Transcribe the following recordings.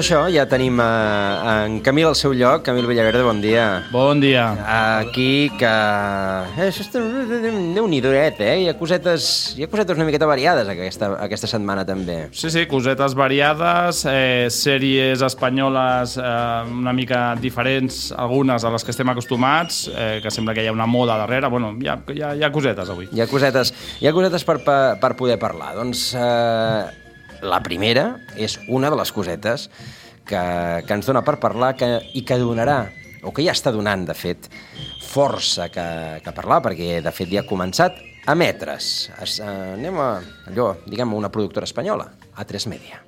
Això, ja tenim eh, en Camil al seu lloc. Camil Villaverde, bon dia. Bon dia. Aquí que... Eh, això està... Déu-n'hi-do, eh? Hi ha, cosetes, hi ha cosetes una miqueta variades aquesta, aquesta setmana, també. Sí, sí, cosetes variades, eh, sèries espanyoles eh, una mica diferents, algunes a les que estem acostumats, eh, que sembla que hi ha una moda darrere. Bueno, hi ha, hi ha, hi ha cosetes avui. Hi ha cosetes, hi ha cosetes per, per, per poder parlar. Doncs eh, la primera és una de les cosetes que, que ens dona per parlar que, i que donarà, o que ja està donant, de fet, força que, que parlar, perquè, de fet, ja ha començat a emetre's. Es, eh, anem a, allò, diguem, una productora espanyola, A3 Media.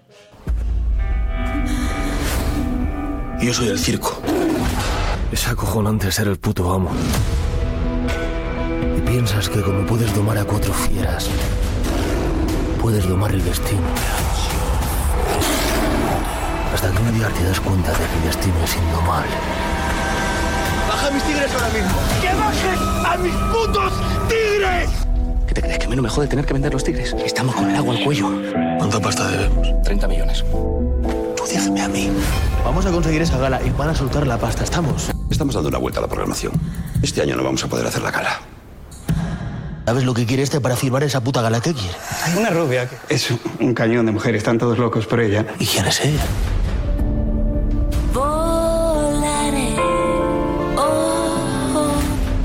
Yo soy el circo. Es acojonante ser el puto amo. Y piensas que como puedes domar a cuatro fieras, puedes domar el destino. Hasta que un día te das cuenta de que el destino es indomable. ¡Baja a mis tigres ahora mismo! ¡Que bajes a mis putos tigres! ¿Qué te crees? ¿Que a mí no me jode tener que vender los tigres? Estamos con el agua al cuello. ¿Cuánta pasta debemos? 30 millones. Tú déjame a mí. Vamos a conseguir esa gala y van a soltar la pasta. ¿Estamos? Estamos dando una vuelta a la programación. Este año no vamos a poder hacer la gala. ¿Sabes lo que quiere este para firmar esa puta gala? ¿Qué quiere? Hay una rubia que es un cañón de mujer. Están todos locos por ella. ¿Y quién es ella? Volaré. Oh.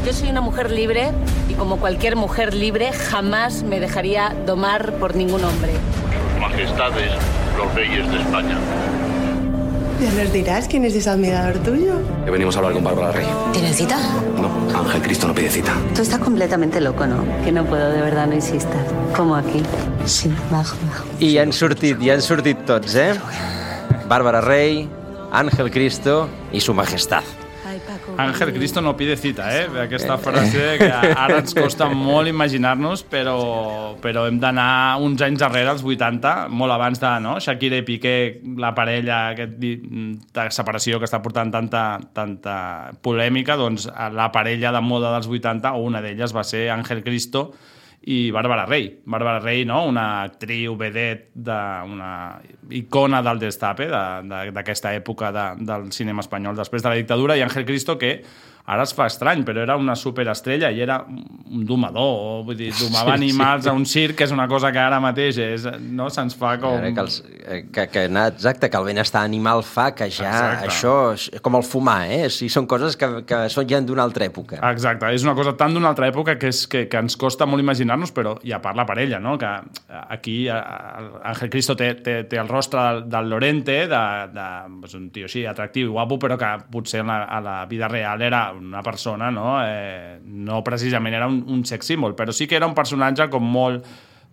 Yo soy una mujer libre y como cualquier mujer libre jamás me dejaría domar por ningún hombre. Majestades, los reyes de España. ¿Ya nos dirás quién es ese admirador tuyo? Que venimos a hablar con Bárbara Rey. ¿Tienen cita? No, Ángel Cristo no pide cita. Tú estás completamente loco, ¿no? Que no puedo, de verdad, no insistas. Como aquí. Sí, bajo, bajo. I ja han sortit, ja han sortit tots, eh? Bàrbara Rey, Ángel Cristo i su majestad. Ángel Cristo no pide cita, eh? Aquesta frase que ara ens costa molt imaginar-nos, però, però hem d'anar uns anys darrere, als 80, molt abans de no? Shakira i Piqué, la parella, aquest, de separació que està portant tanta, tanta polèmica, doncs la parella de moda dels 80, o una d'elles va ser Ángel Cristo, i Bàrbara Rey. Bàrbara Rey, no? una actriu vedet, de, una icona del destape de- de- d'aquesta època de, del cinema espanyol després de la dictadura, i Ángel Cristo, que ara es fa estrany, però era una superestrella i era un domador, vull dir, domava Sí, sí. animals a un circ, que és una cosa que ara mateix és, no? se'ns fa com... Que, els, eh, que, que, exacte, que el benestar animal fa que ja Exacte. això és com el fumar, eh? Sí, són coses que, que són ja d'una altra època. Exacte, és una cosa tan d'una altra època que, és, que, que ens costa molt imaginar-nos, però i a part la parella, no? que aquí eh, Ángel Cristo té, té, té el rostre del, del Lorente, de, de pues, un tio així atractiu i guapo, però que potser a la, a la vida real era una persona, no, eh, no precisament era un, un sex symbol, però sí que era un personatge com molt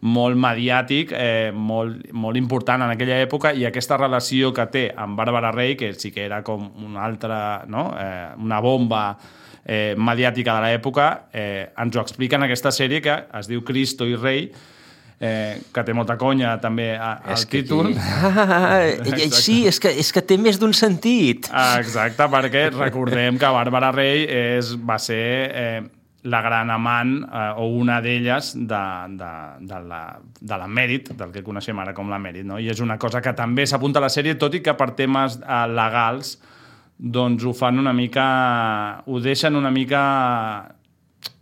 molt mediàtic, eh, molt, molt important en aquella època i aquesta relació que té amb Bàrbara Rey, que sí que era com una altra, no? eh, una bomba eh, mediàtica de l'època, eh, ens ho explica en aquesta sèrie que es diu Cristo i Rei, eh, que té molta conya també al És que títol. aquí- Ah, eh, sí, és que, és que té més d'un sentit. Ah, Exacte, perquè recordem que Bàrbara Rey és, va ser eh, la gran amant eh, o una d'elles de, de, de, la, de la Mèrit, del que coneixem ara com la Mèrit, no? i és una cosa que també s'apunta a la sèrie, tot i que per temes eh, legals doncs ho fan una mica... ho deixen una mica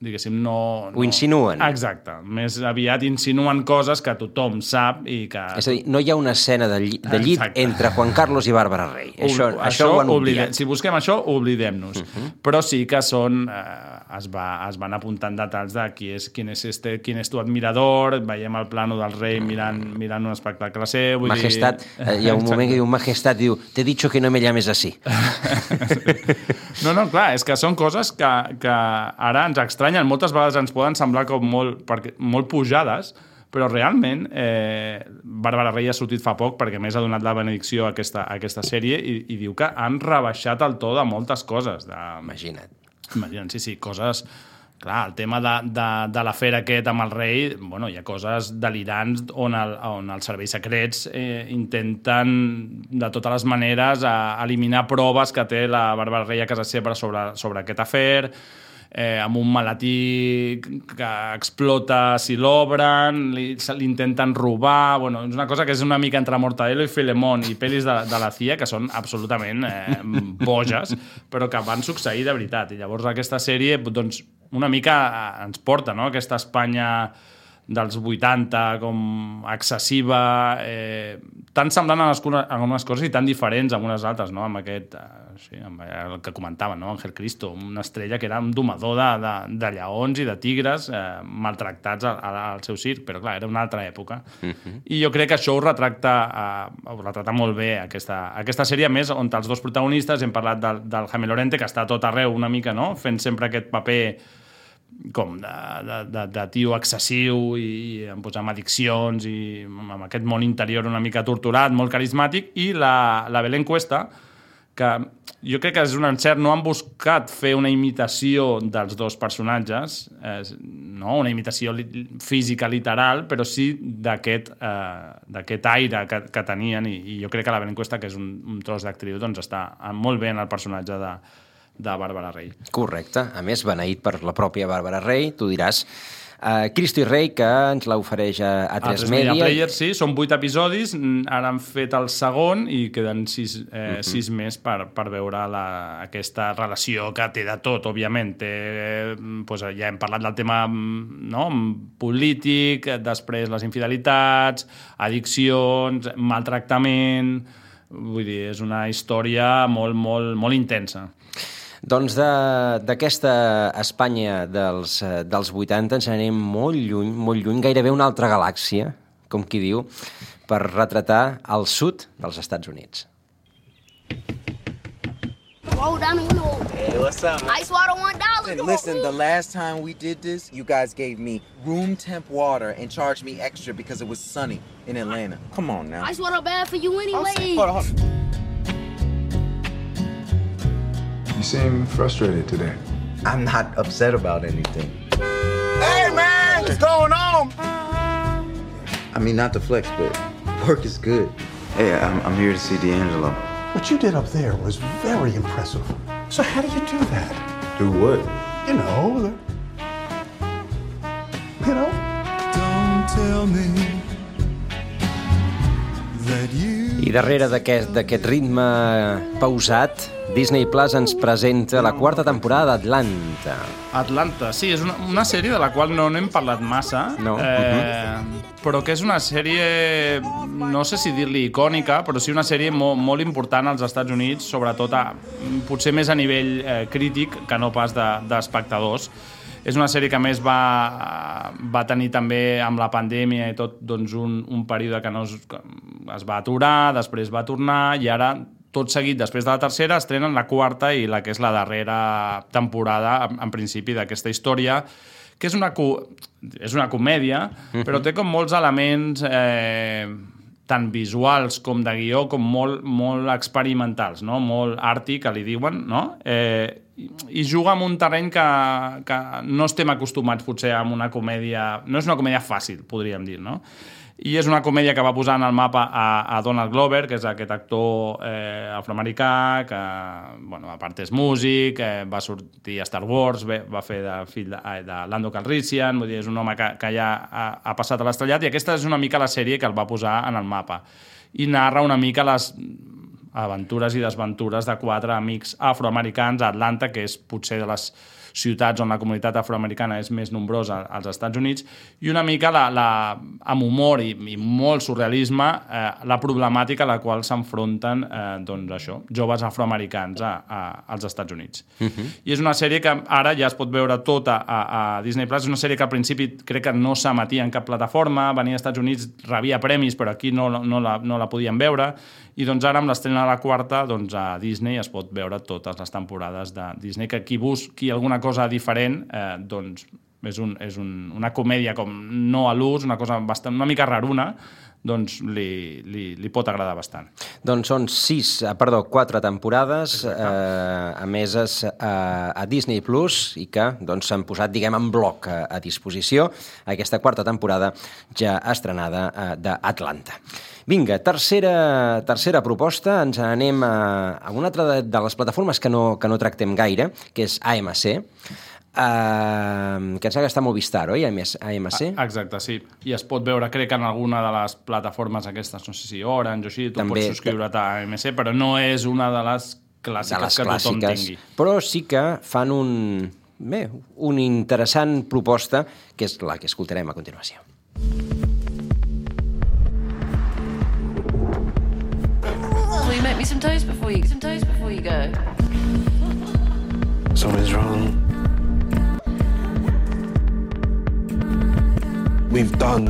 diguéssim, no... no... Ho insinuen. Exacte. Més aviat insinuen coses que tothom sap i que... És a dir, no hi ha una escena de, lli de llit Exacte. entre Juan Carlos i Bàrbara Rey. Això, Ol- això, ho han oblidem. Si busquem això, oblidem-nos. Uh -huh. Però sí que són... Eh, es, va, es van apuntant detalls de qui és, quin, és este, quin és tu admirador, veiem el plano del rei mirant, mirant un espectacle seu... Vull Majestat, dir... eh, hi ha un moment que diu Majestat, diu, t'he dicho que no me llames así. No, no, clar, és que són coses que, que ara ens extranyen. Moltes vegades ens poden semblar com molt, perquè, molt pujades, però realment eh, Bàrbara Rey ha sortit fa poc perquè més ha donat la benedicció a aquesta, a aquesta sèrie i, i diu que han rebaixat el to de moltes coses. De... Imagina't. Imagina't, sí, sí, coses... Clar, el tema de, de, de l'afer aquest amb el rei, bueno, hi ha coses delirants on, el, on els serveis secrets eh, intenten de totes les maneres a, eliminar proves que té la Bàrbara Rey a casa seva sobre, sobre aquest afer, eh, amb un malatí que explota si l'obren, li, l'intenten robar... Bueno, és una cosa que és una mica entre Mortadelo i Filemón i pel·lis de, de la CIA que són absolutament eh, boges, però que van succeir de veritat. I llavors aquesta sèrie doncs, una mica eh, ens porta no? aquesta Espanya dels 80 com excessiva, eh, tan semblant a algunes coses i tan diferents amb unes altres, no? amb aquest, eh, sí, amb el que comentaven, no? Ángel Cristo, una estrella que era un domador de, de, de lleons i de tigres eh, maltractats al, al seu circ, però clar, era una altra època. Uh Mhm. -huh. I jo crec que això ho retracta, eh, ho retracta molt bé, aquesta, aquesta sèrie, a més, on els dos protagonistes, hem parlat del, del Jaime Lorente, que està a tot arreu una mica, no?, fent sempre aquest paper com de, de, de, de tio excessiu i, i pues, amb addiccions i amb aquest món interior una mica torturat, molt carismàtic, i la, la Belén Cuesta, que jo crec que és un encert, no han buscat fer una imitació dels dos personatges, eh, no una imitació li física literal, però sí d'aquest eh, aire que, que tenien, i, i jo crec que la Belén Cuesta, que és un, un tros d'actriu, doncs està molt bé en el personatge de, de Bàrbara Rey. Correcte. A més, beneït per la pròpia Bàrbara Rey, tu diràs. Uh, Cristo i Rei, que ens l'ofereix a, a 3 Media. Media Players, sí, són 8 episodis, ara han fet el segon i queden 6, eh, uh -huh. 6 més per, per veure la, aquesta relació que té de tot, òbviament. Té, eh, doncs ja hem parlat del tema no, polític, després les infidelitats, addiccions, maltractament... Vull dir, és una història molt, molt, molt intensa. Doncs d'aquesta Espanya dels, eh, dels 80 ens anem molt lluny, molt lluny, gairebé una altra galàxia, com qui diu, per retratar el sud dels Estats Units. Roll down the window. Hey, what's up? Ice water, one dollar. Listen, listen, the last time we did this, you guys gave me room temp water and charged me extra because it was sunny in Atlanta. Come on now. Ice water bad for you anyway. Hold on, hold on. You seem frustrated today. I'm not upset about anything. Hey, man, what's going on? I mean, not to flex, but work is good. Hey, I'm, I'm here to see D'Angelo. What you did up there was very impressive. So how do you do that? Do what? You know, the, you know. Don't tell me that you I darrere d'aquest ritme pausat, Disney Plus ens presenta la quarta temporada d'Atlanta. Atlanta, sí, és una, una sèrie de la qual no n'hem parlat massa, no. eh, uh -huh. però que és una sèrie, no sé si dir-li icònica, però sí una sèrie molt, molt important als Estats Units, sobretot a, potser més a nivell eh, crític que no pas d'espectadors. De, és una sèrie que més va, va tenir també amb la pandèmia i tot doncs un, un període que, no es, que es va aturar, després va tornar i ara tot seguit, després de la tercera, estrenen la quarta i la que és la darrera temporada, en, en principi, d'aquesta història, que és una, és una comèdia, uh -huh. però té com molts elements eh, tant visuals com de guió, com molt, molt experimentals, no? molt arti, que li diuen, no? Eh, i juga amb un terreny que, que no estem acostumats potser amb una comèdia... No és una comèdia fàcil, podríem dir, no? I és una comèdia que va posar en el mapa a, a Donald Glover, que és aquest actor eh, afroamericà, que, bueno, a part és músic, eh, va sortir a Star Wars, bé, va fer de fill de, de Lando Calrissian, vull dir, és un home que, que ja ha, ha passat a l'estrellat, i aquesta és una mica la sèrie que el va posar en el mapa. I narra una mica les aventures i desventures de quatre amics afroamericans a Atlanta, que és potser de les ciutats on la comunitat afroamericana és més nombrosa als Estats Units, i una mica la, la, amb humor i, i molt surrealisme eh, la problemàtica a la qual s'enfronten eh, doncs això, joves afroamericans a, a, als Estats Units. Uh -huh. I és una sèrie que ara ja es pot veure tota a, a Disney+. Plus. És una sèrie que al principi crec que no s'emetia en cap plataforma, venia als Estats Units, rebia premis, però aquí no, no, la, no la podien veure, i doncs ara amb l'estrena de la quarta doncs a Disney es pot veure totes les temporades de Disney, que qui busqui alguna cosa diferent, eh, doncs és, un, és un, una comèdia com no a l'ús, una cosa bastant, una mica raruna, doncs li, li, li pot agradar bastant. Doncs són sis, eh, perdó, quatre temporades eh, emeses a, a Disney Plus i que doncs, s'han posat, diguem, en bloc a, a disposició aquesta quarta temporada ja estrenada eh, d'Atlanta. Vinga, tercera, tercera proposta, ens anem a, a una altra de, de les plataformes que no, que no tractem gaire, que és AMC, Uh, que em sembla que està a Movistar, oi? AMC? Ah, exacte, sí. I es pot veure, crec, en alguna de les plataformes aquestes, no sé si Orange o així, tu També, pots subscriure't a AMC, però no és una de les clàssiques de les que tothom clàssiques, tingui. però sí que fan un, bé, una interessant proposta, que és la que escoltarem a continuació. Will you make me some toast before you some toast before you go? Something's wrong. We've done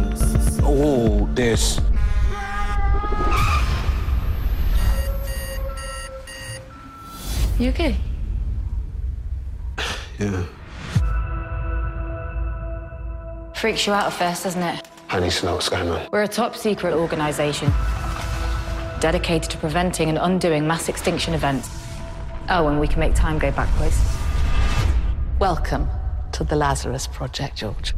all this. You okay? Yeah. Freaks you out at first, doesn't it? I need to know what's going on. We're a top secret organization dedicated to preventing and undoing mass extinction events. Oh, and we can make time go backwards. Welcome to the Lazarus Project, George.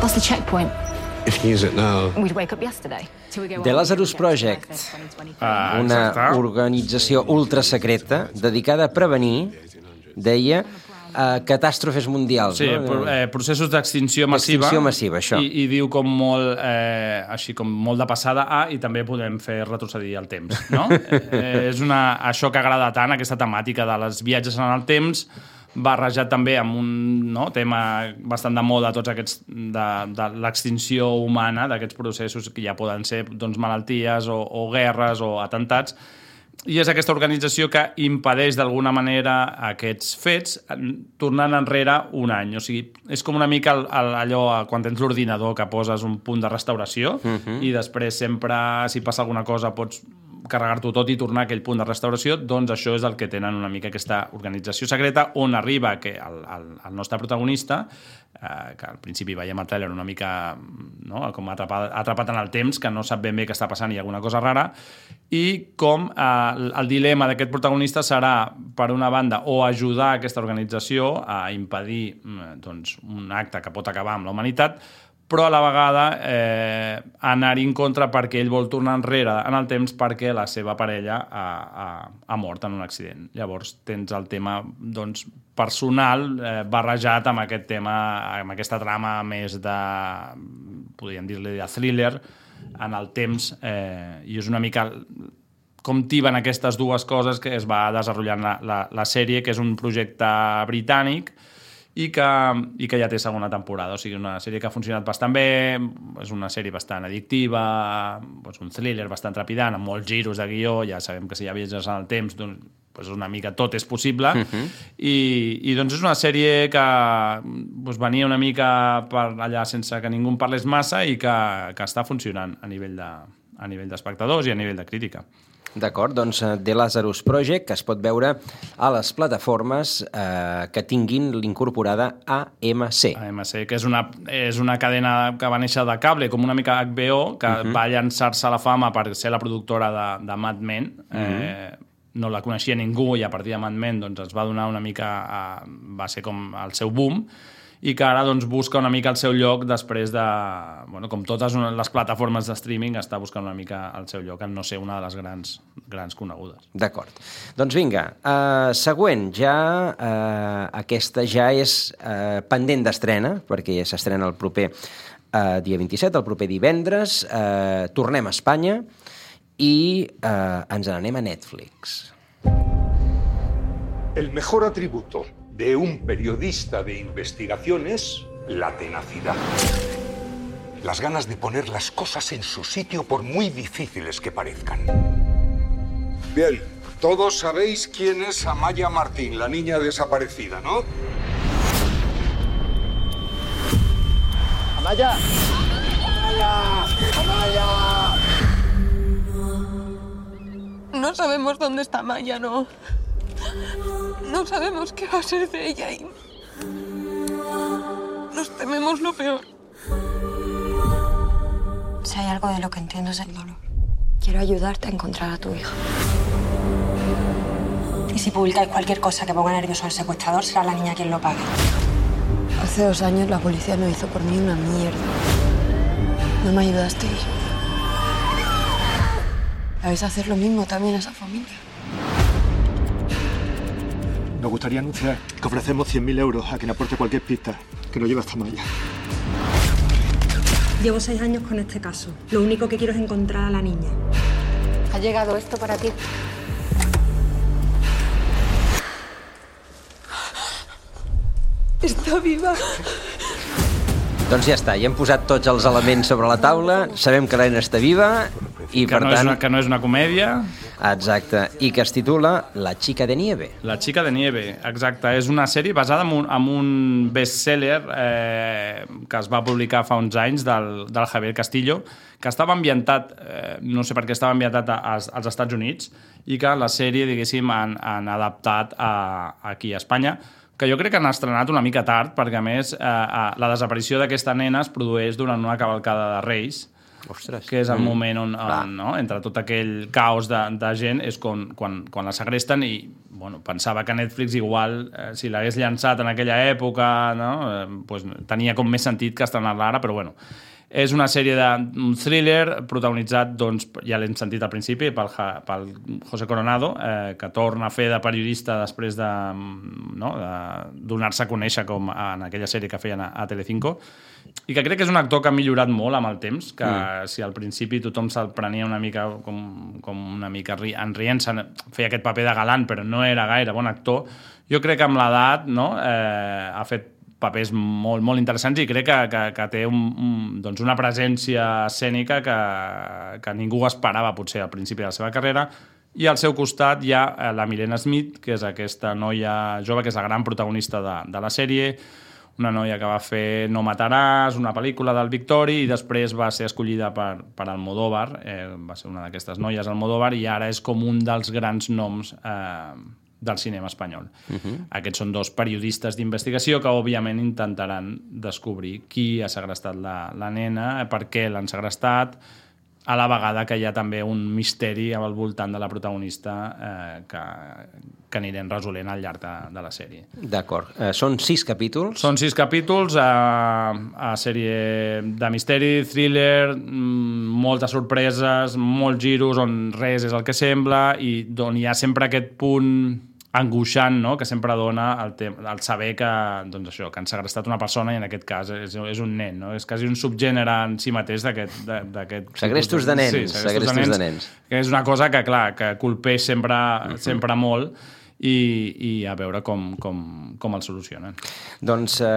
That's the checkpoint. If you use it now, We'd wake up yesterday. The. Lazarus Project, Ah, una organització ultrasecreta dedicada a prevenir, deia, uh, catàstrofes mundials. Sí, no? pro- eh, processos d'extinció massiva. D'extinció massiva, això. I, I diu com molt, eh, així com molt de passada a, i també podem fer retrocedir el temps, no? eh, és una, això que agrada tant, aquesta temàtica de les viatges en el temps, barrejat també amb un no, tema bastant de moda, tots aquests de, de l'extinció humana, d'aquests processos que ja poden ser doncs, malalties o, o guerres o atentats, i és aquesta organització que impedeix d'alguna manera aquests fets tornant enrere un any. O sigui, és com una mica el, el, allò quan tens l'ordinador que poses un punt de restauració Mhm. i després sempre, si passa alguna cosa, pots carregar-t'ho tot i tornar a aquell punt de restauració, doncs això és el que tenen una mica aquesta organització secreta on arriba que el, el, el nostre protagonista, eh, que al principi veiem el trailer una mica no, com atrapat, atrapat en el temps, que no sap ben bé què està passant i alguna cosa rara, i com eh, el, el dilema d'aquest protagonista serà, per una banda, o ajudar aquesta organització a impedir mm, doncs, un acte que pot acabar amb la humanitat, però a la vegada eh, anar-hi en contra perquè ell vol tornar enrere en el temps perquè la seva parella ha, ha, ha mort en un accident. Llavors tens el tema doncs, personal eh, barrejat amb aquest tema, amb aquesta trama més de, podríem dir-li, de thriller en el temps eh, i és una mica com tiben aquestes dues coses que es va desenvolupant la, la, la sèrie, que és un projecte britànic i que, i que ja té segona temporada. O sigui, una sèrie que ha funcionat bastant bé, és una sèrie bastant addictiva, doncs un thriller bastant trepidant, amb molts giros de guió, ja sabem que si ha viatges en el temps, doncs, doncs una mica tot és possible. Mhm. I, I doncs és una sèrie que doncs, venia una mica per allà sense que ningú en parlés massa i que, que està funcionant a nivell de a nivell d'espectadors i a nivell de crítica. D'acord, doncs eh, The Lazarus Project, que es pot veure a les plataformes eh, que tinguin l'incorporada AMC. AMC, que és una, és una cadena que va néixer de cable, com una mica HBO, que uh Mhm. -huh. va llançar-se a la fama per ser la productora de, de Mad Men. Uh Mhm. -huh. eh, no la coneixia ningú i a partir de Mad Men doncs, es va donar una mica... A, va ser com el seu boom i que ara doncs, busca una mica el seu lloc després de... Bueno, com totes les plataformes de streaming, està buscant una mica el seu lloc en no ser una de les grans, grans conegudes. D'acord. Doncs vinga, uh, següent, ja uh, aquesta ja és uh, pendent d'estrena, perquè ja s'estrena el proper uh, dia 27, el proper divendres. Uh, tornem a Espanya i uh, ens n'anem a Netflix. El mejor atributo de un periodista de investigación es la tenacidad. Las ganas de poner las cosas en su sitio por muy difíciles que parezcan. Bien, todos sabéis quién es Amaya Martín, la niña desaparecida, ¿no? ¡Amaya! ¡Amaya! ¡Amaya! No sabemos dónde está Maya, no. No sabemos qué va a ser de ella y... Todos tememos lo peor. Si hay algo de lo que entiendo es el dolor. Quiero ayudarte a encontrar a tu hija. Y si publicáis cualquier cosa que ponga nervioso al secuestrador, será la niña quien lo pague. Hace dos años la policía no hizo por mí una mierda. No me ayudasteis. ¿Vais a hacer lo mismo también a esa familia? Nos gustaría anunciar que ofrecemos 100.000 euros a quien aporte cualquier pista que nos lleve hasta Maya. Llevo seis años con este caso. Lo único que quiero es encontrar a la niña. Ha llegado esto para ti. Está viva. Doncs ja està, ja hem posat tots els elements sobre la taula, sabem que l'Helena està viva i, que per no és tant... una, que no és una comèdia. Exacte, i que es titula La chica de nieve. La chica de nieve, exacte. És una sèrie basada en un, en un bestseller eh, que es va publicar fa uns anys del, del Javier Castillo, que estava ambientat, eh, no sé per què estava ambientat als, als Estats Units, i que la sèrie, diguéssim, han, han adaptat a, aquí a Espanya, que jo crec que han estrenat una mica tard, perquè a més eh, eh, la desaparició d'aquesta nena es produeix durant una cavalcada de Reis, Ostres. que és el Mm. moment on, on no? entre tot aquell caos de, de gent és quan, quan, quan la segresten i bueno, pensava que Netflix igual eh, si l'hagués llançat en aquella època no? eh, pues, tenia com més sentit que estrenar-la ara, però bueno és una sèrie de un thriller protagonitzat, doncs, ja l'hem sentit al principi, pel, pel José Coronado, eh, que torna a fer de periodista després de, no, de donar-se a conèixer com en aquella sèrie que feien a, a Telecinco, i que crec que és un actor que ha millorat molt amb el temps, que mm. si al principi tothom se'l prenia una mica com, com una mica ri, en rient, feia aquest paper de galant, però no era gaire bon actor, jo crec que amb l'edat no, eh, ha fet papers molt, molt interessants i crec que, que, que té un, un, doncs una presència escènica que, que ningú esperava potser al principi de la seva carrera i al seu costat hi ha eh, la Milena Smith, que és aquesta noia jove, que és la gran protagonista de, de la sèrie, una noia que va fer No mataràs, una pel·lícula del Victori, i després va ser escollida per, per Almodóvar, eh, va ser una d'aquestes noies Almodóvar, i ara és com un dels grans noms eh, del cinema espanyol. Uh -huh. Aquests són dos periodistes d'investigació que, òbviament, intentaran descobrir qui ha segrestat la, la nena, per què l'han segrestat, a la vegada que hi ha també un misteri al voltant de la protagonista eh, que, que anirem resolent al llarg de, de la sèrie. D'acord. Eh, són sis capítols. Són sis capítols a, a sèrie de misteri, thriller, mm, moltes sorpreses, molts giros on res és el que sembla i on hi ha sempre aquest punt angoixant no? que sempre dona el, el saber que, doncs això, que han segrestat una persona i en aquest cas és, és un nen, no? és quasi un subgènere en si mateix d'aquest... Segrestos de nens, Sí, segrestos de nens. de nens. Que és una cosa que, clar, que colpeix sempre, uh -huh. sempre molt i, i a veure com, com, com el solucionen. Doncs eh,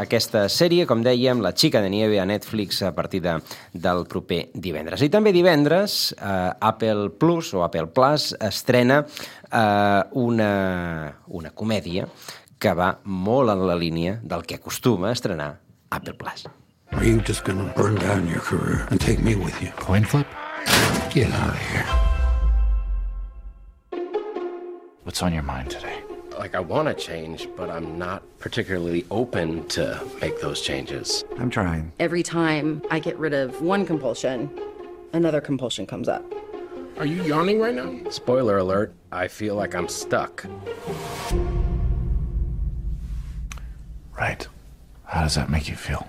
aquesta sèrie, com dèiem, La xica de nieve a Netflix a partir de, del proper divendres. I també divendres eh, Apple Plus o Apple Plus estrena eh, una, una comèdia que va molt en la línia del que acostuma a estrenar Apple Plus. Are you just gonna burn down your career and take me with you? Coin flip? Get out of here. What's on your mind today? Like, I want to change, but I'm not particularly open to make those changes. I'm trying. Every time I get rid of one compulsion, another compulsion comes up. Are you yawning right now? Spoiler alert, I feel like I'm stuck. Right. How does that make you feel?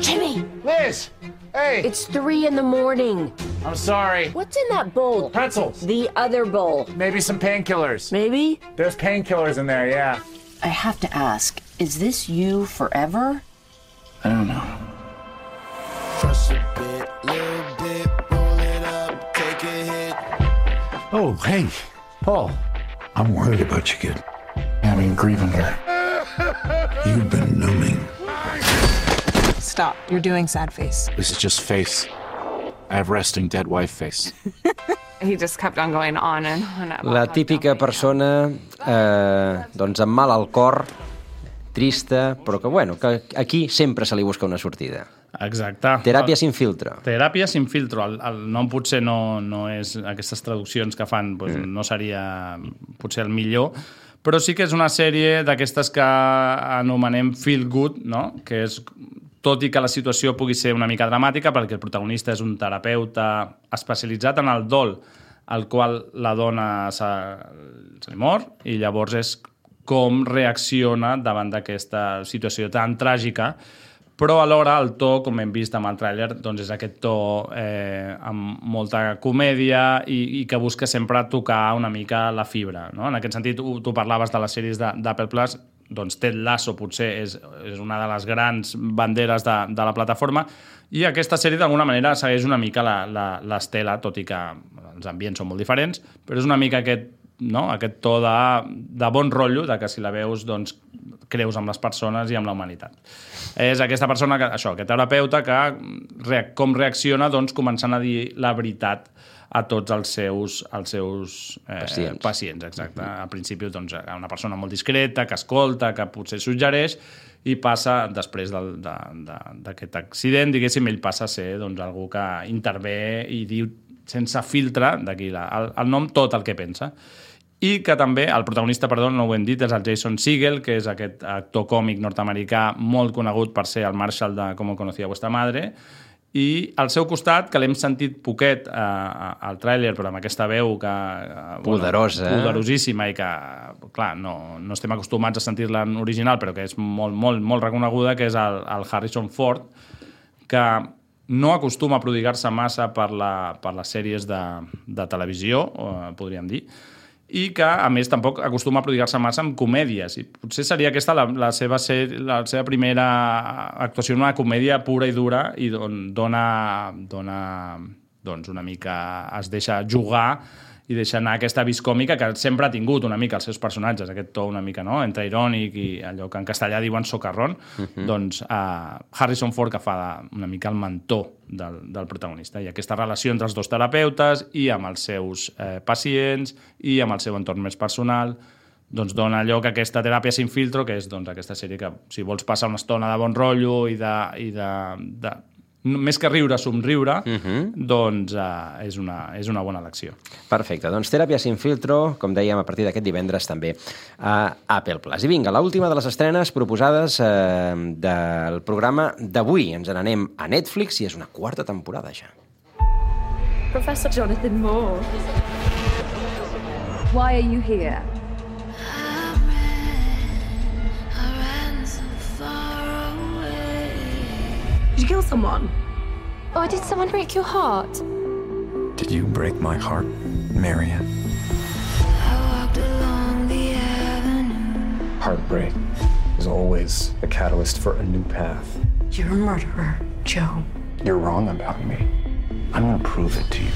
Jimmy! Liz! Hey! It's three in the morning. I'm sorry. What's in that bowl? Pretzels. The other bowl. Maybe some painkillers. Maybe? There's painkillers in there, yeah. I have to ask, is this you forever? I don't know. Oh, hey, Paul. I'm worried about you, kid. Yeah, I mean, grieving here. You've been numbing. Stop. You're doing sad face. This is just face. I have resting dead wife face. He just kept on going on and on. La típica persona eh, doncs amb mal al cor, trista, però que, bueno, que aquí sempre se li busca una sortida. Exacte. Teràpia sin filtro. Teràpia sin filtro. El, el nom potser no, no és... Aquestes traduccions que fan doncs, mm. no seria potser el millor, però sí que és una sèrie d'aquestes que anomenem feel good, no? que és tot i que la situació pugui ser una mica dramàtica, perquè el protagonista és un terapeuta especialitzat en el dol, al qual la dona se, se li mor, i llavors és com reacciona davant d'aquesta situació tan tràgica, però alhora el to, com hem vist amb el tràiler, doncs és aquest to eh, amb molta comèdia i, i que busca sempre tocar una mica la fibra. No? En aquest sentit, tu, parlaves de les sèries d'Apple Plus, doncs Ted Lasso potser és, és una de les grans banderes de, de la plataforma i aquesta sèrie d'alguna manera segueix una mica l'estela, tot i que els ambients són molt diferents, però és una mica aquest no? aquest to de, de bon rotllo, de que si la veus doncs, creus amb les persones i amb la humanitat. És aquesta persona, que, això, aquest terapeuta, que com reacciona doncs, començant a dir la veritat a tots els seus, els seus eh, pacients. pacients exacte. Uh -huh. Al principi, doncs, una persona molt discreta, que escolta, que potser suggereix, i passa, després d'aquest de, de, accident, diguéssim, ell passa a ser doncs, algú que intervé i diu sense filtre, d'aquí el, el nom, tot el que pensa i que també, el protagonista, perdó, no ho hem dit, és el Jason Segel, que és aquest actor còmic nord-americà molt conegut per ser el Marshall de Com conocía vuestra madre, i al seu costat, que l'hem sentit poquet eh, al tràiler, però amb aquesta veu que... Eh, Poderosa. Bueno, poderosíssima i que, clar, no, no estem acostumats a sentir-la en original, però que és molt, molt, molt reconeguda, que és el, el Harrison Ford, que no acostuma a prodigar-se massa per, la, per les sèries de, de televisió, eh, podríem dir, i que, a més, tampoc acostuma a prodigar-se massa amb comèdies. I potser seria aquesta la, la, seva, ser, la seva primera actuació en una comèdia pura i dura i don, dona, dona doncs una mica... es deixa jugar i deixa anar aquesta vis còmica que sempre ha tingut una mica els seus personatges, aquest to una mica no? entre irònic i allò que en castellà diuen socarrón, uh -huh. doncs uh, Harrison Ford que fa una mica el mentor del, del protagonista. I aquesta relació entre els dos terapeutes i amb els seus eh, pacients i amb el seu entorn més personal doncs dona lloc a aquesta teràpia sin filtro, que és doncs, aquesta sèrie que si vols passar una estona de bon rotllo i de, i de, de més que riure, somriure, uh -huh. doncs uh, és, una, és una bona elecció. Perfecte. Doncs Teràpia sin filtro, com dèiem, a partir d'aquest divendres també a Apple Plus. I vinga, l'última de les estrenes proposades eh, del programa d'avui. Ens n'anem a Netflix i és una quarta temporada ja. Professor Jonathan Moore. Why are you here? Kill someone? Or did someone break your heart? Did you break my heart, Marion? Heartbreak is always a catalyst for a new path. You're a murderer, Joe. You're wrong about me. I'm gonna prove it to you.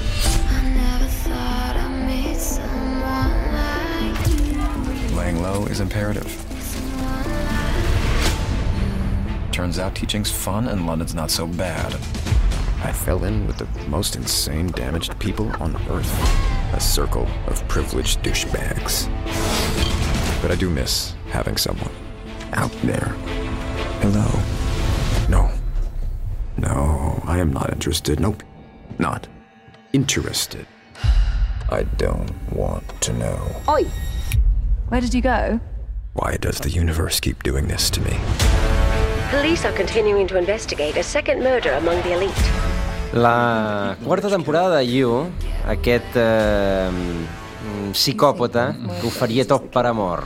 I never thought I made someone like you. Laying low is imperative. Turns out teaching's fun and London's not so bad. I fell in with the most insane, damaged people on Earth. A circle of privileged douchebags. But I do miss having someone out there. Hello. No. No, I am not interested. Nope. Not interested. I don't want to know. Oi! Where did you go? Why does the universe keep doing this to me? Police are continuing to investigate a second murder among the elite. La quarta temporada de You, aquest eh, psicòpata que ho faria tot per amor.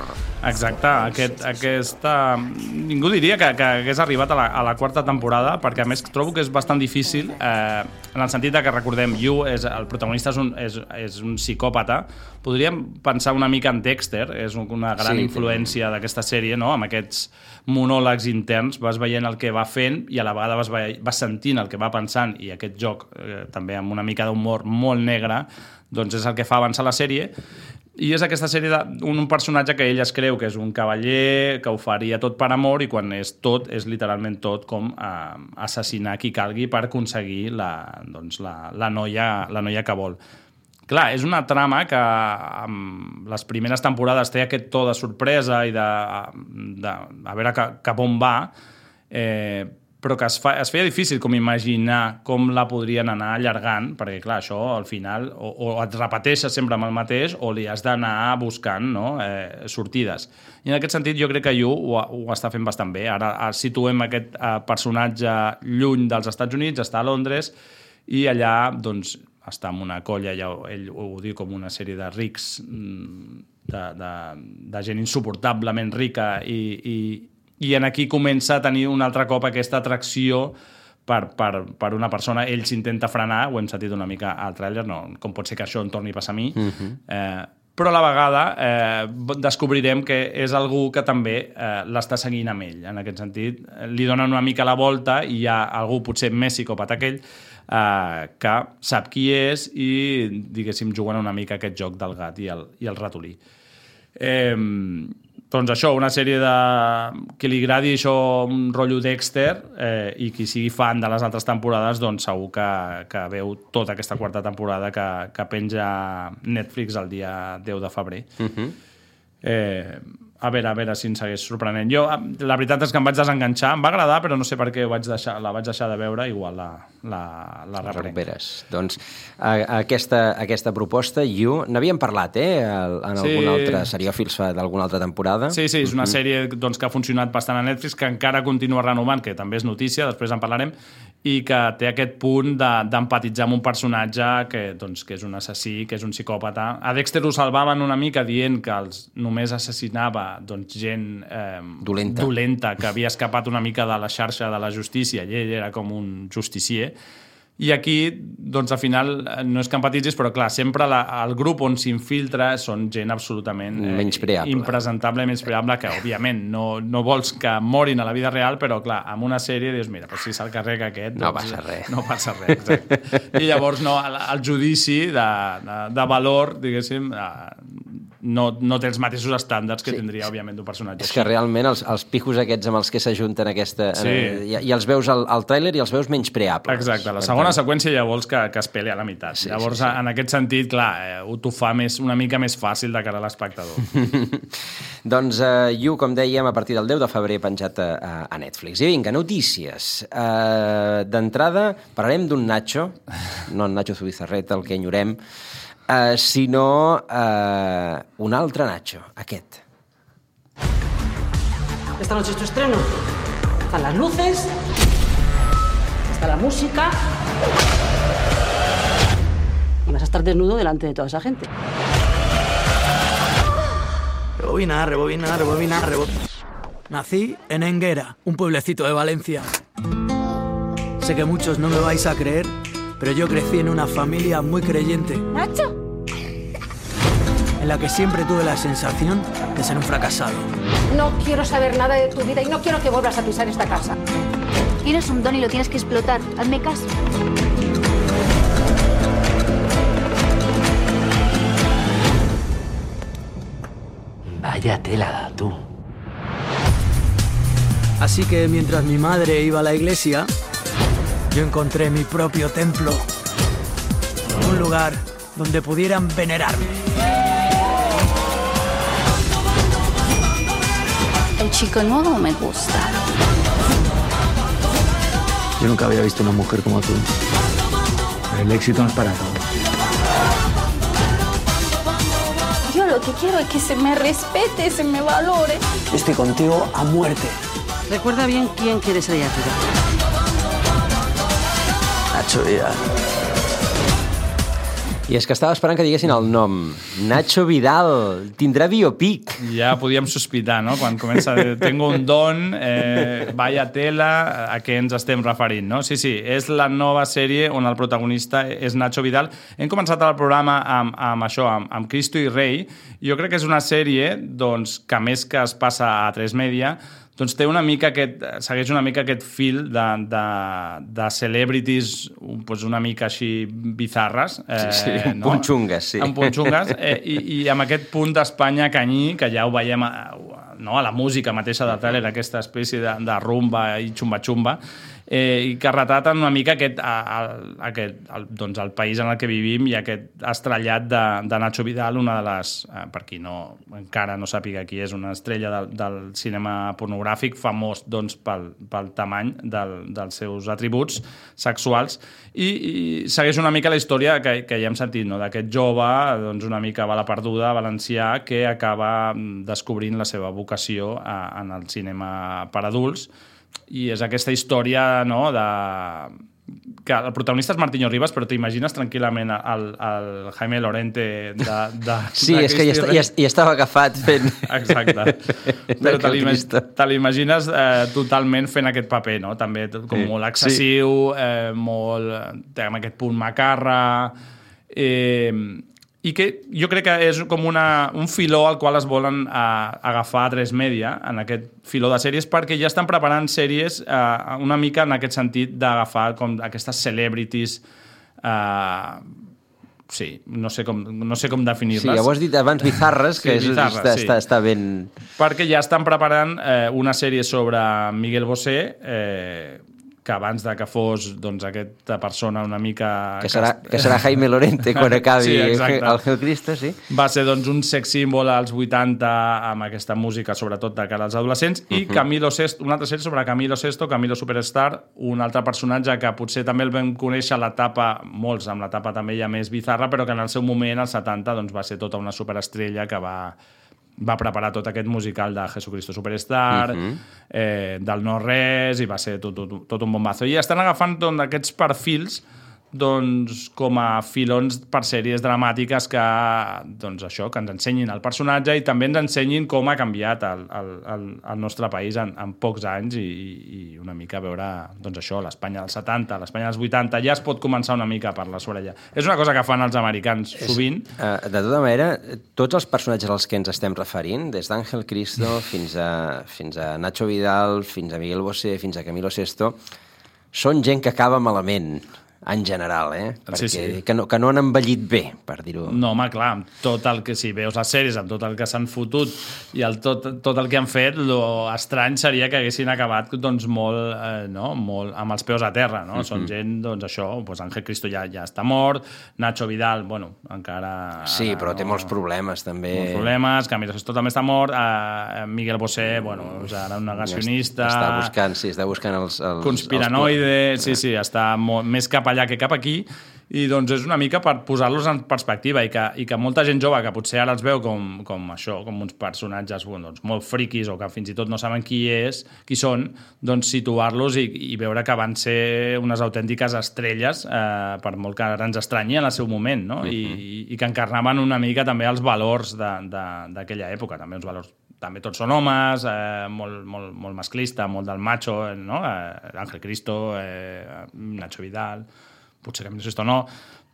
Exacte, aquest, aquesta... Ningú diria que, que hagués arribat a la, a la quarta temporada, perquè a més trobo que és bastant difícil, eh, en el sentit de que recordem, Yu, és, el protagonista és un, és, és un psicòpata, podríem pensar una mica en Dexter, és una gran sí, influència d'aquesta sèrie, no? amb aquests monòlegs interns, vas veient el que va fent i a la vegada vas, vas sentint el que va pensant, i aquest joc, eh, també amb una mica d'humor molt negre, doncs és el que fa avançar la sèrie i és aquesta sèrie d'un un personatge que ell es creu que és un cavaller, que ho faria tot per amor i quan és tot, és literalment tot com eh, assassinar qui calgui per aconseguir la, doncs, la, la, noia, la noia que vol. Clar, és una trama que amb les primeres temporades té aquest to de sorpresa i de, de a veure cap on va, eh, però que es, fa, es feia difícil com imaginar com la podrien anar allargant, perquè clar, això al final o, o et repeteixes sempre amb el mateix o li has d'anar buscant no? eh, sortides. I en aquest sentit jo crec que Yu ho, ho està fent bastant bé. Ara, ara situem aquest eh, personatge lluny dels Estats Units, està a Londres, i allà doncs, està en una colla, ja ell ho diu com una sèrie de rics, mm, de, de, de gent insuportablement rica i, i, i en aquí comença a tenir un altre cop aquesta atracció per, per, per una persona, ell s'intenta frenar, ho hem sentit una mica al tràiler, no, com pot ser que això em torni a passar a mi, uh -huh. eh, però a la vegada eh, descobrirem que és algú que també eh, l'està seguint amb ell. En aquest sentit, li donen una mica la volta i hi ha algú potser més psicòpata que ell eh, que sap qui és i, diguéssim, juguen una mica aquest joc del gat i el, i el ratolí. Eh, doncs això, una sèrie de... que li agradi això, un rotllo Dexter, eh, i qui sigui fan de les altres temporades, doncs segur que, que veu tota aquesta quarta temporada que, que penja Netflix el dia 10 de febrer. Uh Mhm. -huh. eh, a veure, a veure si ens segueix sorprenent. Jo, la veritat és que em vaig desenganxar, em va agradar, però no sé per què vaig deixar, la vaig deixar de veure, igual la, la, la reprenc. recuperes. Doncs a, aquesta, aquesta proposta, You, n'havíem parlat, eh? En Sí. algun altre seriòfils d'alguna altra temporada. Sí, sí, és una Mhm. sèrie doncs, que ha funcionat bastant a Netflix, que encara continua renovant, que també és notícia, després en parlarem, i que té aquest punt de- d'empatitzar amb un personatge que, doncs, que és un assassí, que és un psicòpata. A Dexter ho salvaven una mica dient que els només assassinava doncs, gent eh, Dolenta. dolenta que havia escapat una mica de la xarxa de la justícia i ell era com un justicier. I aquí, doncs, al final, eh, no és que empatitzis, però clar, sempre la, el grup on s'infiltra són gent absolutament eh, Menyspreable. impresentable, menyspreable, que òbviament no, no vols que morin a la vida real, però clar, amb una sèrie dius, mira, però si se'l carrega aquest... No doncs, passa res. No passa res, exacte. I llavors, no, el, el judici de, de, de valor, diguéssim, eh, no, no té els mateixos estàndards que Sí. tindria, òbviament, un personatge És que realment els, els pijos aquests amb els que s'ajunten aquesta... Sí. Eh, i, I els veus al, al tràiler i els veus menyspreables. Exacte, la segona tant, seqüència ja vols que, que es pele a la meitat. Sí, Llavors, sí, sí. en aquest sentit, clar, eh, ho t'ho fa més, una mica més fàcil de cara a l'espectador. Doncs uh, You, com dèiem, a partir del 10 de febrer penjat a, a, a Netflix. I vinga, notícies. Uh, D'entrada, parlarem d'un Nacho, no en Nacho Zubizarreta, el que enyorem, uh, sinó uh, un altre Nacho, aquest. Esta noche es tu estreno. Están las luces, está la música. Y vas a estar desnudo delante de toda esa gente. Rebobinar, rebobinar, rebobinar, rebobinar. Nací en Enguera, un pueblecito de Valencia. Sé que muchos no me vais a creer, pero yo crecí en una familia muy creyente, ¿Nacho? en la que siempre tuve la sensación de ser un fracasado. No quiero saber nada de tu vida y no quiero que vuelvas a pisar esta casa. Tienes un don y lo tienes que explotar. Hazme caso. Vaya tela, tú. Así que mientras mi madre iba a la iglesia, yo encontré mi propio templo. Un lugar donde pudieran venerarme. El chico nuevo me gusta. Yo nunca había visto una mujer como tú. El éxito no es para todos. Yo lo que quiero es que se me respete, se me valore. Estoy contigo a muerte. Recuerda bien quién quieres ahí arriba. Vidal. I és que estava esperant que diguessin el nom. Nacho Vidal. Tindrà biopic. Ja podíem sospitar, no?, quan comença a dir, tengo un don, eh, vaya tela, a què ens estem referint, no? Sí, sí, és la nova sèrie on el protagonista és Nacho Vidal. Hem començat el programa amb, amb això, amb, amb Cristo i Rei. Jo crec que és una sèrie, doncs, que més que es passa a 3 Media, doncs té una mica aquest, segueix una mica aquest fil de, de, de celebrities doncs una mica així bizarres. Eh, Sí, sí, un punt xungues, sí. Un punt xungues, eh, i, i amb aquest punt d'Espanya canyí, que ja ho veiem a, no, a la música mateixa de tràiler, aquesta espècie de, de rumba i xumba-xumba, eh, i que retraten una mica aquest, a, a, aquest el, doncs el país en el que vivim i aquest estrellat de, de Nacho Vidal, una de les, eh, per qui no, encara no sàpiga qui és, una estrella del, del cinema pornogràfic, famós doncs, pel, pel tamany del, dels seus atributs sexuals, i, i segueix una mica la història que, que ja hem sentit, no? d'aquest jove, doncs una mica bala perduda, valencià, que acaba mm, descobrint la seva vocació a, en el cinema per adults, i és aquesta història no, de que el protagonista és Martiño Rivas, però t'imagines tranquil·lament el, el Jaime Lorente de, de Sí, de és que ja, Rei. ja, ja estava agafat fent... Exacte. Però te l'imagines eh, totalment fent aquest paper, no? També com Sí. molt excessiu, eh, molt... té amb aquest punt macarra... Eh, i que jo crec que és com una, un filó al qual es volen eh, agafar a tres media, en aquest filó de sèries, perquè ja estan preparant sèries eh, una mica en aquest sentit d'agafar com aquestes celebrities eh, sí, no sé com, no sé com Sí, definir-les. ja ho has dit abans, Bizarres, que Sí, és, Bizarres, està, sí. està, està ben... Perquè ja estan preparant eh, una sèrie sobre Miguel Bosé, eh, que abans de que fos doncs, aquesta persona una mica... Que serà, que serà Jaime Lorente quan acabi Sí, exacte. el Hell Cristo, sí. Va ser doncs, un sex símbol als 80 amb aquesta música, sobretot de cara als adolescents, i Mhm. Camilo Sesto, una altra sèrie sobre Camilo Sesto, Camilo Superstar, un altre personatge que potser també el vam conèixer a l'etapa, molts amb l'etapa també ja més bizarra, però que en el seu moment, als 70, doncs, va ser tota una superestrella que va, va preparar tot aquest musical de Jesucristo Superstar, Mhm. eh, del no res, i va ser tot, tot, tot un bombazo. I estan agafant doncs, aquests perfils doncs, com a filons per sèries dramàtiques que, doncs, això, que ens ensenyin el personatge i també ens ensenyin com ha canviat el, el, el, nostre país en, en pocs anys i, i una mica veure doncs, això, l'Espanya dels 70, l'Espanya dels 80, ja es pot començar una mica a parlar sobre ella. És una cosa que fan els americans sovint. Uh, de tota manera, tots els personatges als que ens estem referint, des d'Àngel Cristo fins a, fins a Nacho Vidal, fins a Miguel Bosé, fins a Camilo Sesto, són gent que acaba malament, en general, eh? Perquè Sí, sí. Que, no, que no han envellit bé, per dir-ho. No, home, clar, amb tot el que, si veus les sèries, amb tot el que s'han fotut i el, tot, tot el que han fet, lo estrany seria que haguessin acabat doncs, molt, eh, no? molt amb els peus a terra, no? Mhm. Són gent, doncs això, doncs Ángel Cristo ja, ja està mort, Nacho Vidal, bueno, encara... Sí, ara però té no- molts problemes, també. molts problemes, Camilo Sesto també està mort, eh, Miguel Bosé, bueno, és ara un negacionista... Està buscant, sí, està buscant els... els conspiranoide, sí, sí, està molt, més cap allà que cap aquí, i doncs és una mica per posar-los en perspectiva i que, i que molta gent jove que potser ara els veu com, com això, com uns personatges doncs molt friquis o que fins i tot no saben qui és, qui són, doncs situar-los i, i veure que van ser unes autèntiques estrelles eh, per molt que ara ens estranyi en el seu moment, no? I, i, i que encarnaven una mica també els valors d'aquella època, també uns valors també tots són homes, eh, molt, molt, molt masclista, molt del macho, eh, no? Eh, Ángel Cristo, eh, Nacho Vidal, potser Camilo Sesto no,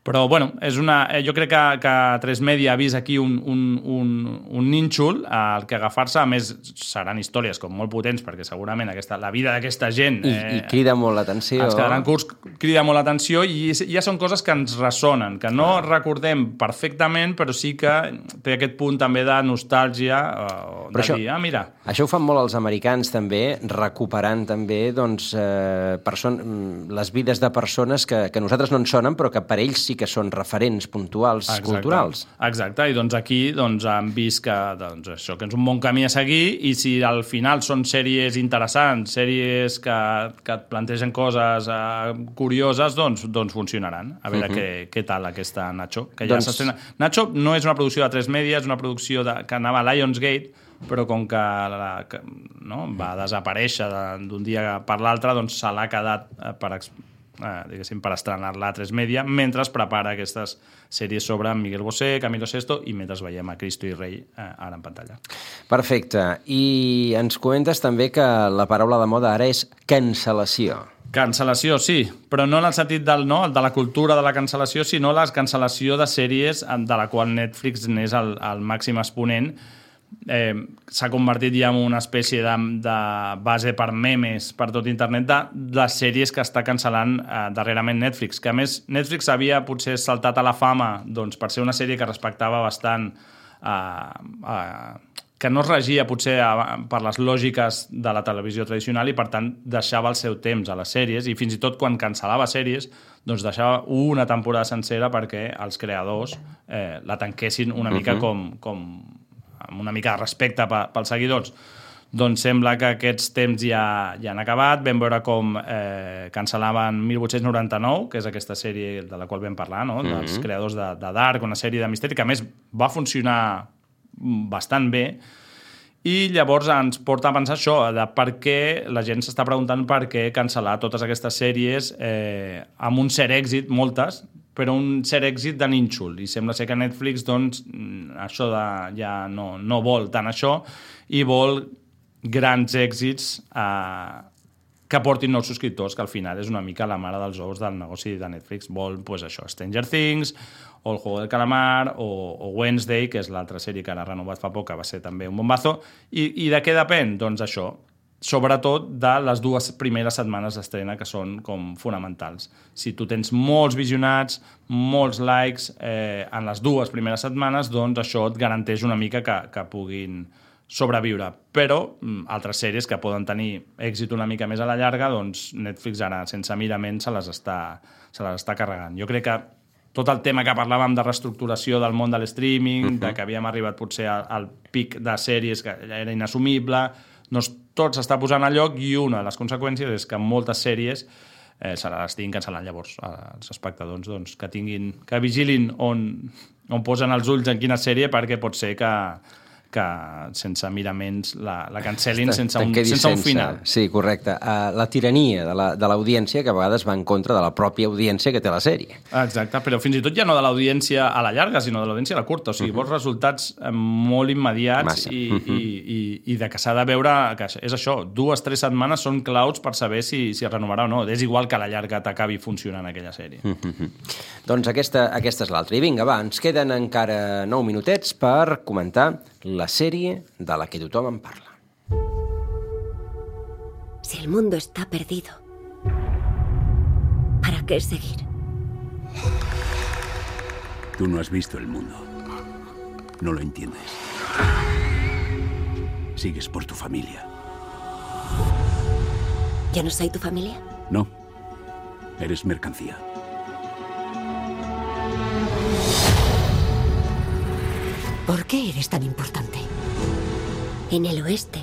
però bueno, és una, eh, jo crec que, que 3 Media ha vist aquí un, un, un, un nínxol al que agafar-se, a més seran històries com molt potents, perquè segurament aquesta, la vida d'aquesta gent I, I crida molt l'atenció. ens quedaran curts, crida molt l'atenció i ja són coses que ens ressonen, que no recordem perfectament, però sí que té aquest punt també de nostàlgia, eh, de això- dir, ah, mira, Això ho fan molt els americans també, recuperant també doncs, eh, person les vides de persones que, que nosaltres no ens sonen, però que per ells sí que són referents puntuals culturals. Exacte, i doncs aquí doncs, han vist que, doncs, això, que és un bon camí a seguir i si al final són sèries interessants, sèries que, que et plantegen coses eh, curioses, doncs, doncs funcionaran. A veure Mhm. què, què tal aquesta Nacho. Que ja Doncs-. Nacho no és una producció de 3 Media, és una producció de, que anava a Lionsgate, però com que, la, que no, va desaparèixer de- d'un dia per l'altre, doncs se l'ha quedat eh, per, eh, diguéssim, per estrenar-la a 3 Media, mentre es prepara aquestes sèries sobre Miguel Bosé, Camilo Sesto, i mentre veiem a Cristo i Rei eh, ara en pantalla. Perfecte. I ens comentes també que la paraula de moda ara és cancel·lació. Cancel·lació, sí, però no en el sentit del, no, de la cultura de la cancel·lació, sinó la cancel·lació de sèries de la qual Netflix n'és el, el màxim exponent. Eh, S'ha convertit ja en una espècie de, de base per memes per tot internet de les sèries que està cancel·lant eh, darrerament Netflix, que a més Netflix havia potser saltat a la fama doncs, per ser una sèrie que respectava bastant eh, eh, que no es regia potser a, per les lògiques de la televisió tradicional i per tant deixava el seu temps a les sèries i fins i tot quan cancel·lava sèries doncs deixava una temporada sencera perquè els creadors eh, la tanquessin una mica Mhm. com, com amb una mica de respecte pe- pels seguidors doncs sembla que aquests temps ja, ja han acabat. Vam veure com eh, cancel·laven 1899, que és aquesta sèrie de la qual vam parlar, no? dels Mhm. creadors de, de Dark, una sèrie de misteri que a més va funcionar bastant bé i llavors ens porta a pensar això, de per què la gent s'està preguntant per què cancel·lar totes aquestes sèries eh, amb un cert èxit, moltes, però un cert èxit de nínxol. I sembla ser que Netflix doncs, mm, això de, ja no, no vol tant això i vol grans èxits eh, que portin nous subscriptors, que al final és una mica la mare dels ous del negoci de Netflix. Vol pues, això, Stranger Things, o El Juego del Calamar, o, o Wednesday, que és l'altra sèrie que ara renovat fa poc, que va ser també un bombazo. I, I de què depèn? Doncs això, sobretot de les dues primeres setmanes d'estrena que són com fonamentals. Si tu tens molts visionats, molts likes eh, en les dues primeres setmanes, doncs això et garanteix una mica que, que puguin sobreviure. Però mm, altres sèries que poden tenir èxit una mica més a la llarga, doncs Netflix ara, sense mirament, se les està, se les està carregant. Jo crec que tot el tema que parlàvem de reestructuració del món de l'streaming, uh -huh. de que havíem arribat potser al, al pic de sèries que era inassumible, doncs tot s'està posant a lloc i una de les conseqüències és que moltes sèries eh, se les estiguin cancel·lant llavors els espectadors doncs, que tinguin que vigilin on, on posen els ulls en quina sèrie perquè pot ser que, que sense miraments la, la cancel·lin sense un, quedis sense un final. Sí, correcte. Uh, la tirania de la- de l'audiència que a vegades va en contra de la pròpia audiència que té la sèrie. Exacte, però fins i tot ja no de l'audiència a la llarga, sinó de l'audiència a la curta. O sigui, vols resultats eh, molt immediats Massa. i, Mhm. i, i, i de que s'ha de veure... Que és això, dues, tres setmanes són claus per saber si, si es renovarà o no. És igual que a la llarga t'acabi funcionant aquella sèrie. Mhm. Doncs aquesta, aquesta és l'altra. I vinga, va, ens queden encara 9 minutets per comentar la sèrie de la que tothom en parla. Si el mundo está perdido, ¿para qué seguir? Tú no has visto el mundo. No lo entiendes. Sigues por tu familia. ¿Yo no soy tu familia? No. Eres mercancía. ¿Por qué eres tan importante? En el oeste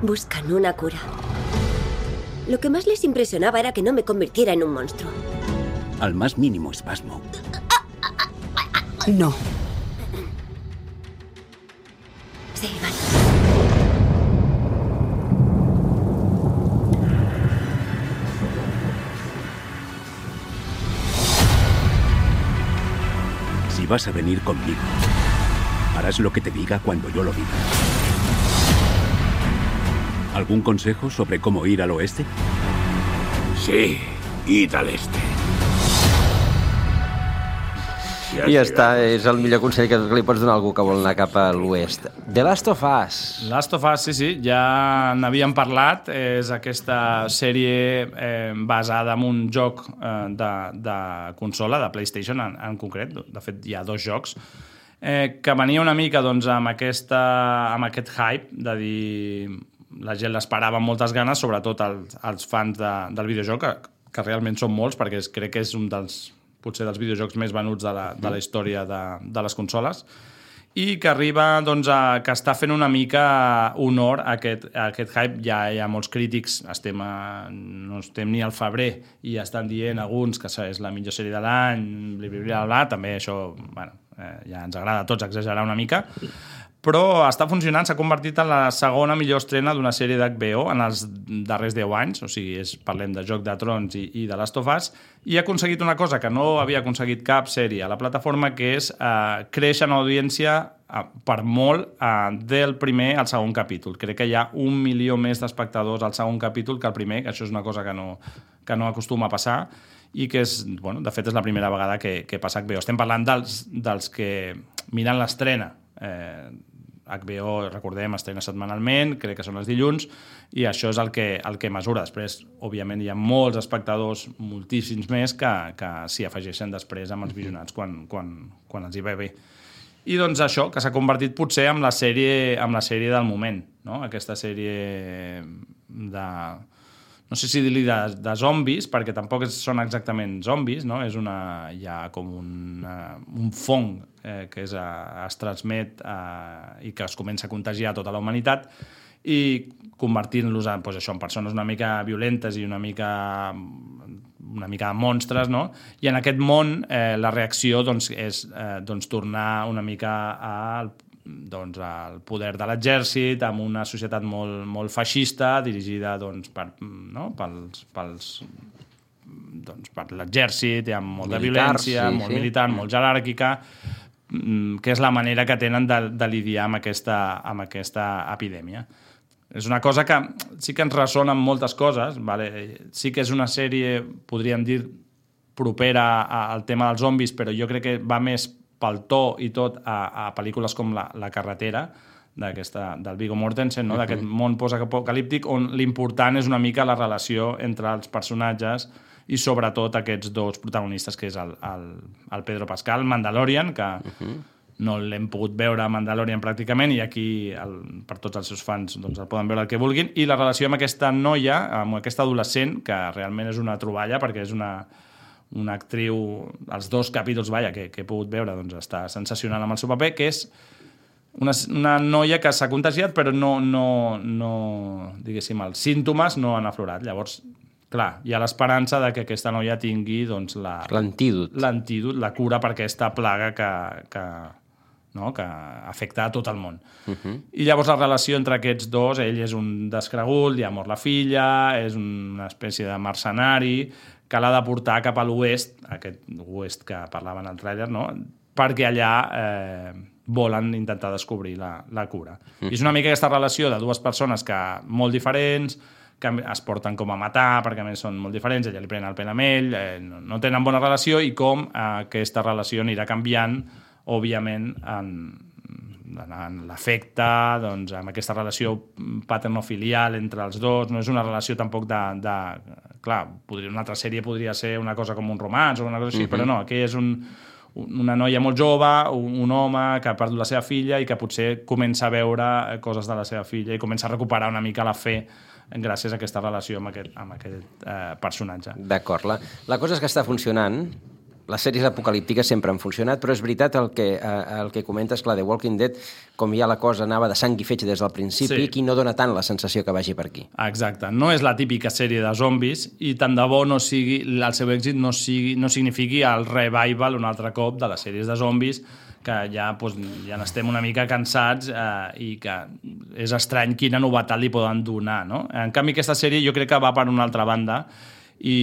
buscan una cura. Lo que más les impresionaba era que no me convirtiera en un monstruo. Al más mínimo espasmo. No. Sí, vale. Si vas a venir conmigo, harás lo que te diga cuando yo lo diga. ¿Algún consejo sobre cómo ir al oeste? Sí, id al este. I ja està, és el millor consell que li pots donar a algú que vol anar cap a l'oest. The Last of Us. Last of Us, sí, sí, ja n'havíem parlat. És aquesta sèrie eh, basada en un joc eh, de, de consola, de PlayStation en, en concret. De fet, hi ha dos jocs eh, que venia una mica doncs, amb, aquesta, amb aquest hype de dir la gent l'esperava amb moltes ganes, sobretot els, els fans de, del videojoc, que, que realment són molts, perquè crec que és un dels potser dels videojocs més venuts de la, de la història de, de les consoles i que arriba, doncs, a, que està fent una mica honor a aquest, a aquest hype. Ja hi ha molts crítics, estem a, no estem ni al febrer i estan dient alguns que és la millor sèrie de l'any, també això, bueno, eh, ja ens agrada a tots exagerar una mica, però està funcionant, s'ha convertit en la segona millor estrena d'una sèrie d'HBO en els darrers 10 anys, o sigui, és, parlem de Joc de Trons i, i de Last of Us, i ha aconseguit una cosa que no havia aconseguit cap sèrie a la plataforma, que és eh, créixer en audiència eh, per molt eh, del primer al segon capítol. Crec que hi ha un milió més d'espectadors al segon capítol que el primer, que això és una cosa que no, que no acostuma a passar, i que és, bueno, de fet és la primera vegada que, que passa HBO. Estem parlant dels, dels que miren l'estrena. Eh, HBO, recordem, estrena setmanalment, crec que són els dilluns, i això és el que, el que mesura. Després, òbviament, hi ha molts espectadors, moltíssims més, que, que s'hi afegeixen després amb els visionats quan, quan, quan els hi ve bé. I doncs això, que s'ha convertit potser en la sèrie, en la sèrie del moment, no? Aquesta sèrie de... No sé si dir-li de, de zombis, perquè tampoc són exactament zombis, no? És una... Hi ha com un, uh, un fong eh, que és, uh, es transmet uh, i que es comença a contagiar a tota la humanitat i convertint-los en, doncs això, en persones una mica violentes i una mica una mica de monstres, no? I en aquest món eh, la reacció doncs, és eh, doncs, tornar una mica al, doncs, al poder de l'exèrcit, amb una societat molt, molt feixista, dirigida doncs, per, no? pels, pels, doncs, per l'exèrcit, i amb molta Militars, violència, sí, molt sí. militar, molt jeràrquica, que és la manera que tenen de, de lidiar amb aquesta, amb aquesta epidèmia. És una cosa que sí que ens ressona amb moltes coses, vale? sí que és una sèrie, podríem dir, propera al tema dels zombis, però jo crec que va més pel to i tot a, a pel·lícules com La, la carretera, d'aquesta del Viggo Mortensen, no? D'aquest món postapocalíptic on l'important és una mica la relació entre els personatges i sobretot aquests dos protagonistes, que és el, el, el Pedro Pascal, Mandalorian, que no l'hem pogut veure a Mandalorian pràcticament i aquí el, per tots els seus fans doncs, el poden veure el que vulguin. I la relació amb aquesta noia, amb aquesta adolescent que realment és una troballa perquè és una, una actriu els dos capítols vaja, que, que he pogut veure doncs, està sensacional amb el seu paper que és una, una noia que s'ha contagiat però no, no, no diguéssim, els símptomes no han aflorat. Llavors clar, hi ha l'esperança de que aquesta noia tingui doncs, la, L'antídot. l'antídot, la cura per aquesta plaga que, que, no? que afecta a tot el món. Uh -huh. I llavors la relació entre aquests dos, ell és un descregut, li ha mort la filla, és una espècie de mercenari que l'ha de portar cap a l'oest, aquest oest que parlava en el tràiler, no? perquè allà eh, volen intentar descobrir la, la cura. Mhm. I és una mica aquesta relació de dues persones que molt diferents, que es porten com a matar, perquè a més són molt diferents, ella li pren el pèl amb ell, eh, no, no tenen bona relació, i com eh, aquesta relació anirà canviant, òbviament, en, en, en l'afecte, doncs, amb aquesta relació paternofilial entre els dos, no és una relació tampoc de... de clar, podria, una altra sèrie podria ser una cosa com un romans o una cosa així, Mhm. però no, aquí és un, un- una noia molt jove, un, un home que ha perdut la seva filla i que potser comença a veure eh, coses de la seva filla i comença a recuperar una mica la fe gràcies a aquesta relació amb aquest, amb aquest eh, personatge. D'acord. La, la cosa és que està funcionant. Les sèries apocalíptiques sempre han funcionat, però és veritat el que, eh, el que comentes, clar, The Walking Dead, com ja la cosa anava de sang i fetge des del principi, Sí. aquí no dona tant la sensació que vagi per aquí. Exacte. No és la típica sèrie de zombis i tant de bo no sigui, el seu èxit no, sigui, no signifiqui el revival un altre cop de les sèries de zombis que ja, doncs, ja n'estem una mica cansats eh, i que és estrany quina novetat li poden donar. No? En canvi, aquesta sèrie jo crec que va per una altra banda i,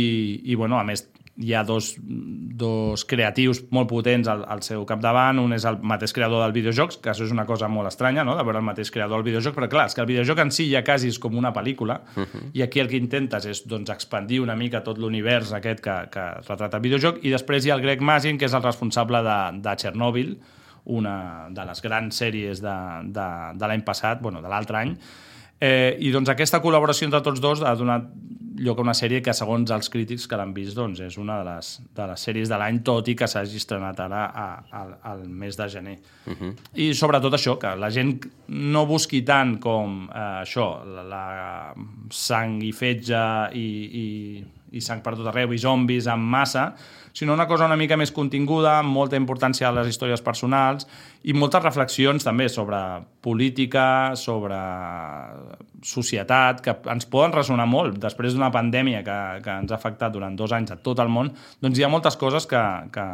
i bueno, a més, hi ha dos, dos creatius molt potents al, al seu capdavant. Un és el mateix creador del videojocs, que això és una cosa molt estranya, no?, de veure el mateix creador del videojoc, però clar, és que el videojoc en si ja quasi és com una pel·lícula, Uh -huh. i aquí el que intentes és doncs, expandir una mica tot l'univers aquest que, que retrata el videojoc, i després hi ha el Greg Mazin, que és el responsable de, de Chernobyl, una de les grans sèries de, de, de l'any passat, bueno, de l'altre any, Eh, I doncs aquesta col·laboració entre tots dos ha donat lloc a una sèrie que, segons els crítics que l'han vist, doncs és una de les, de les sèries de l'any, tot i que s'hagi estrenat ara a, a, al mes de gener. Uh -huh. I sobretot això, que la gent no busqui tant com eh, això, la, la sang i fetge i, i, i sang per tot arreu i zombis en massa, sinó una cosa una mica més continguda, amb molta importància a les històries personals i moltes reflexions també sobre política, sobre societat, que ens poden ressonar molt. Després d'una pandèmia que, que ens ha afectat durant dos anys a tot el món, doncs hi ha moltes coses que, que,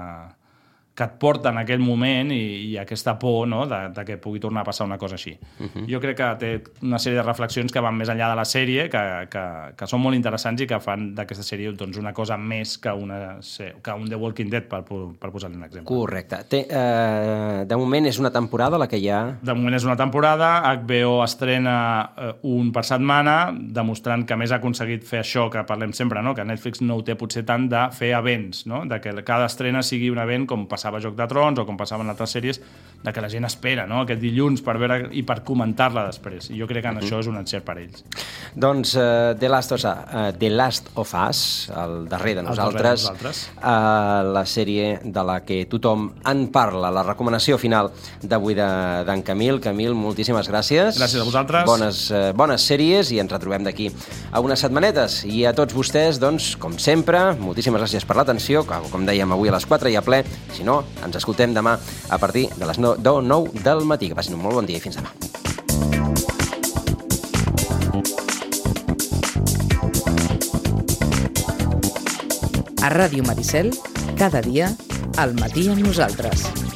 que et porten en aquell moment i, i aquesta por no? de, de que pugui tornar a passar una cosa així. Uh -huh. Jo crec que té una sèrie de reflexions que van més enllà de la sèrie, que, que, que són molt interessants i que fan d'aquesta sèrie doncs, una cosa més que, una, que un The Walking Dead, per, per posar-li un exemple. Correcte. Té, eh, de moment és una temporada la que hi ha... De moment és una temporada, HBO estrena eh, un per setmana, demostrant que a més ha aconseguit fer això que parlem sempre, no? que Netflix no ho té potser tant de fer events, no? de que cada estrena sigui un event com passava passava a Joc de Trons o com passava en altres sèries, de que la gent espera no? aquest dilluns per veure i per comentar-la després. I jo crec que en Mhm. això és un encert per ells. Doncs uh, The, Last of, uh, The Last of Us, el darrer de El darrer de nosaltres, nosaltres. uh, la sèrie de la que tothom en parla, la recomanació final d'avui de- d'en Camil. Camil, moltíssimes gràcies. Gràcies a vosaltres. Bones, uh, bones sèries i ens retrobem d'aquí a unes setmanetes. I a tots vostès, doncs, com sempre, moltíssimes gràcies per l'atenció, com, dèiem avui a les 4 i a ple. Si ens escoltem demà a partir de les 9, 9 del matí. Que passin un molt bon dia i fins demà. A Ràdio Maricel, cada dia, al matí amb nosaltres.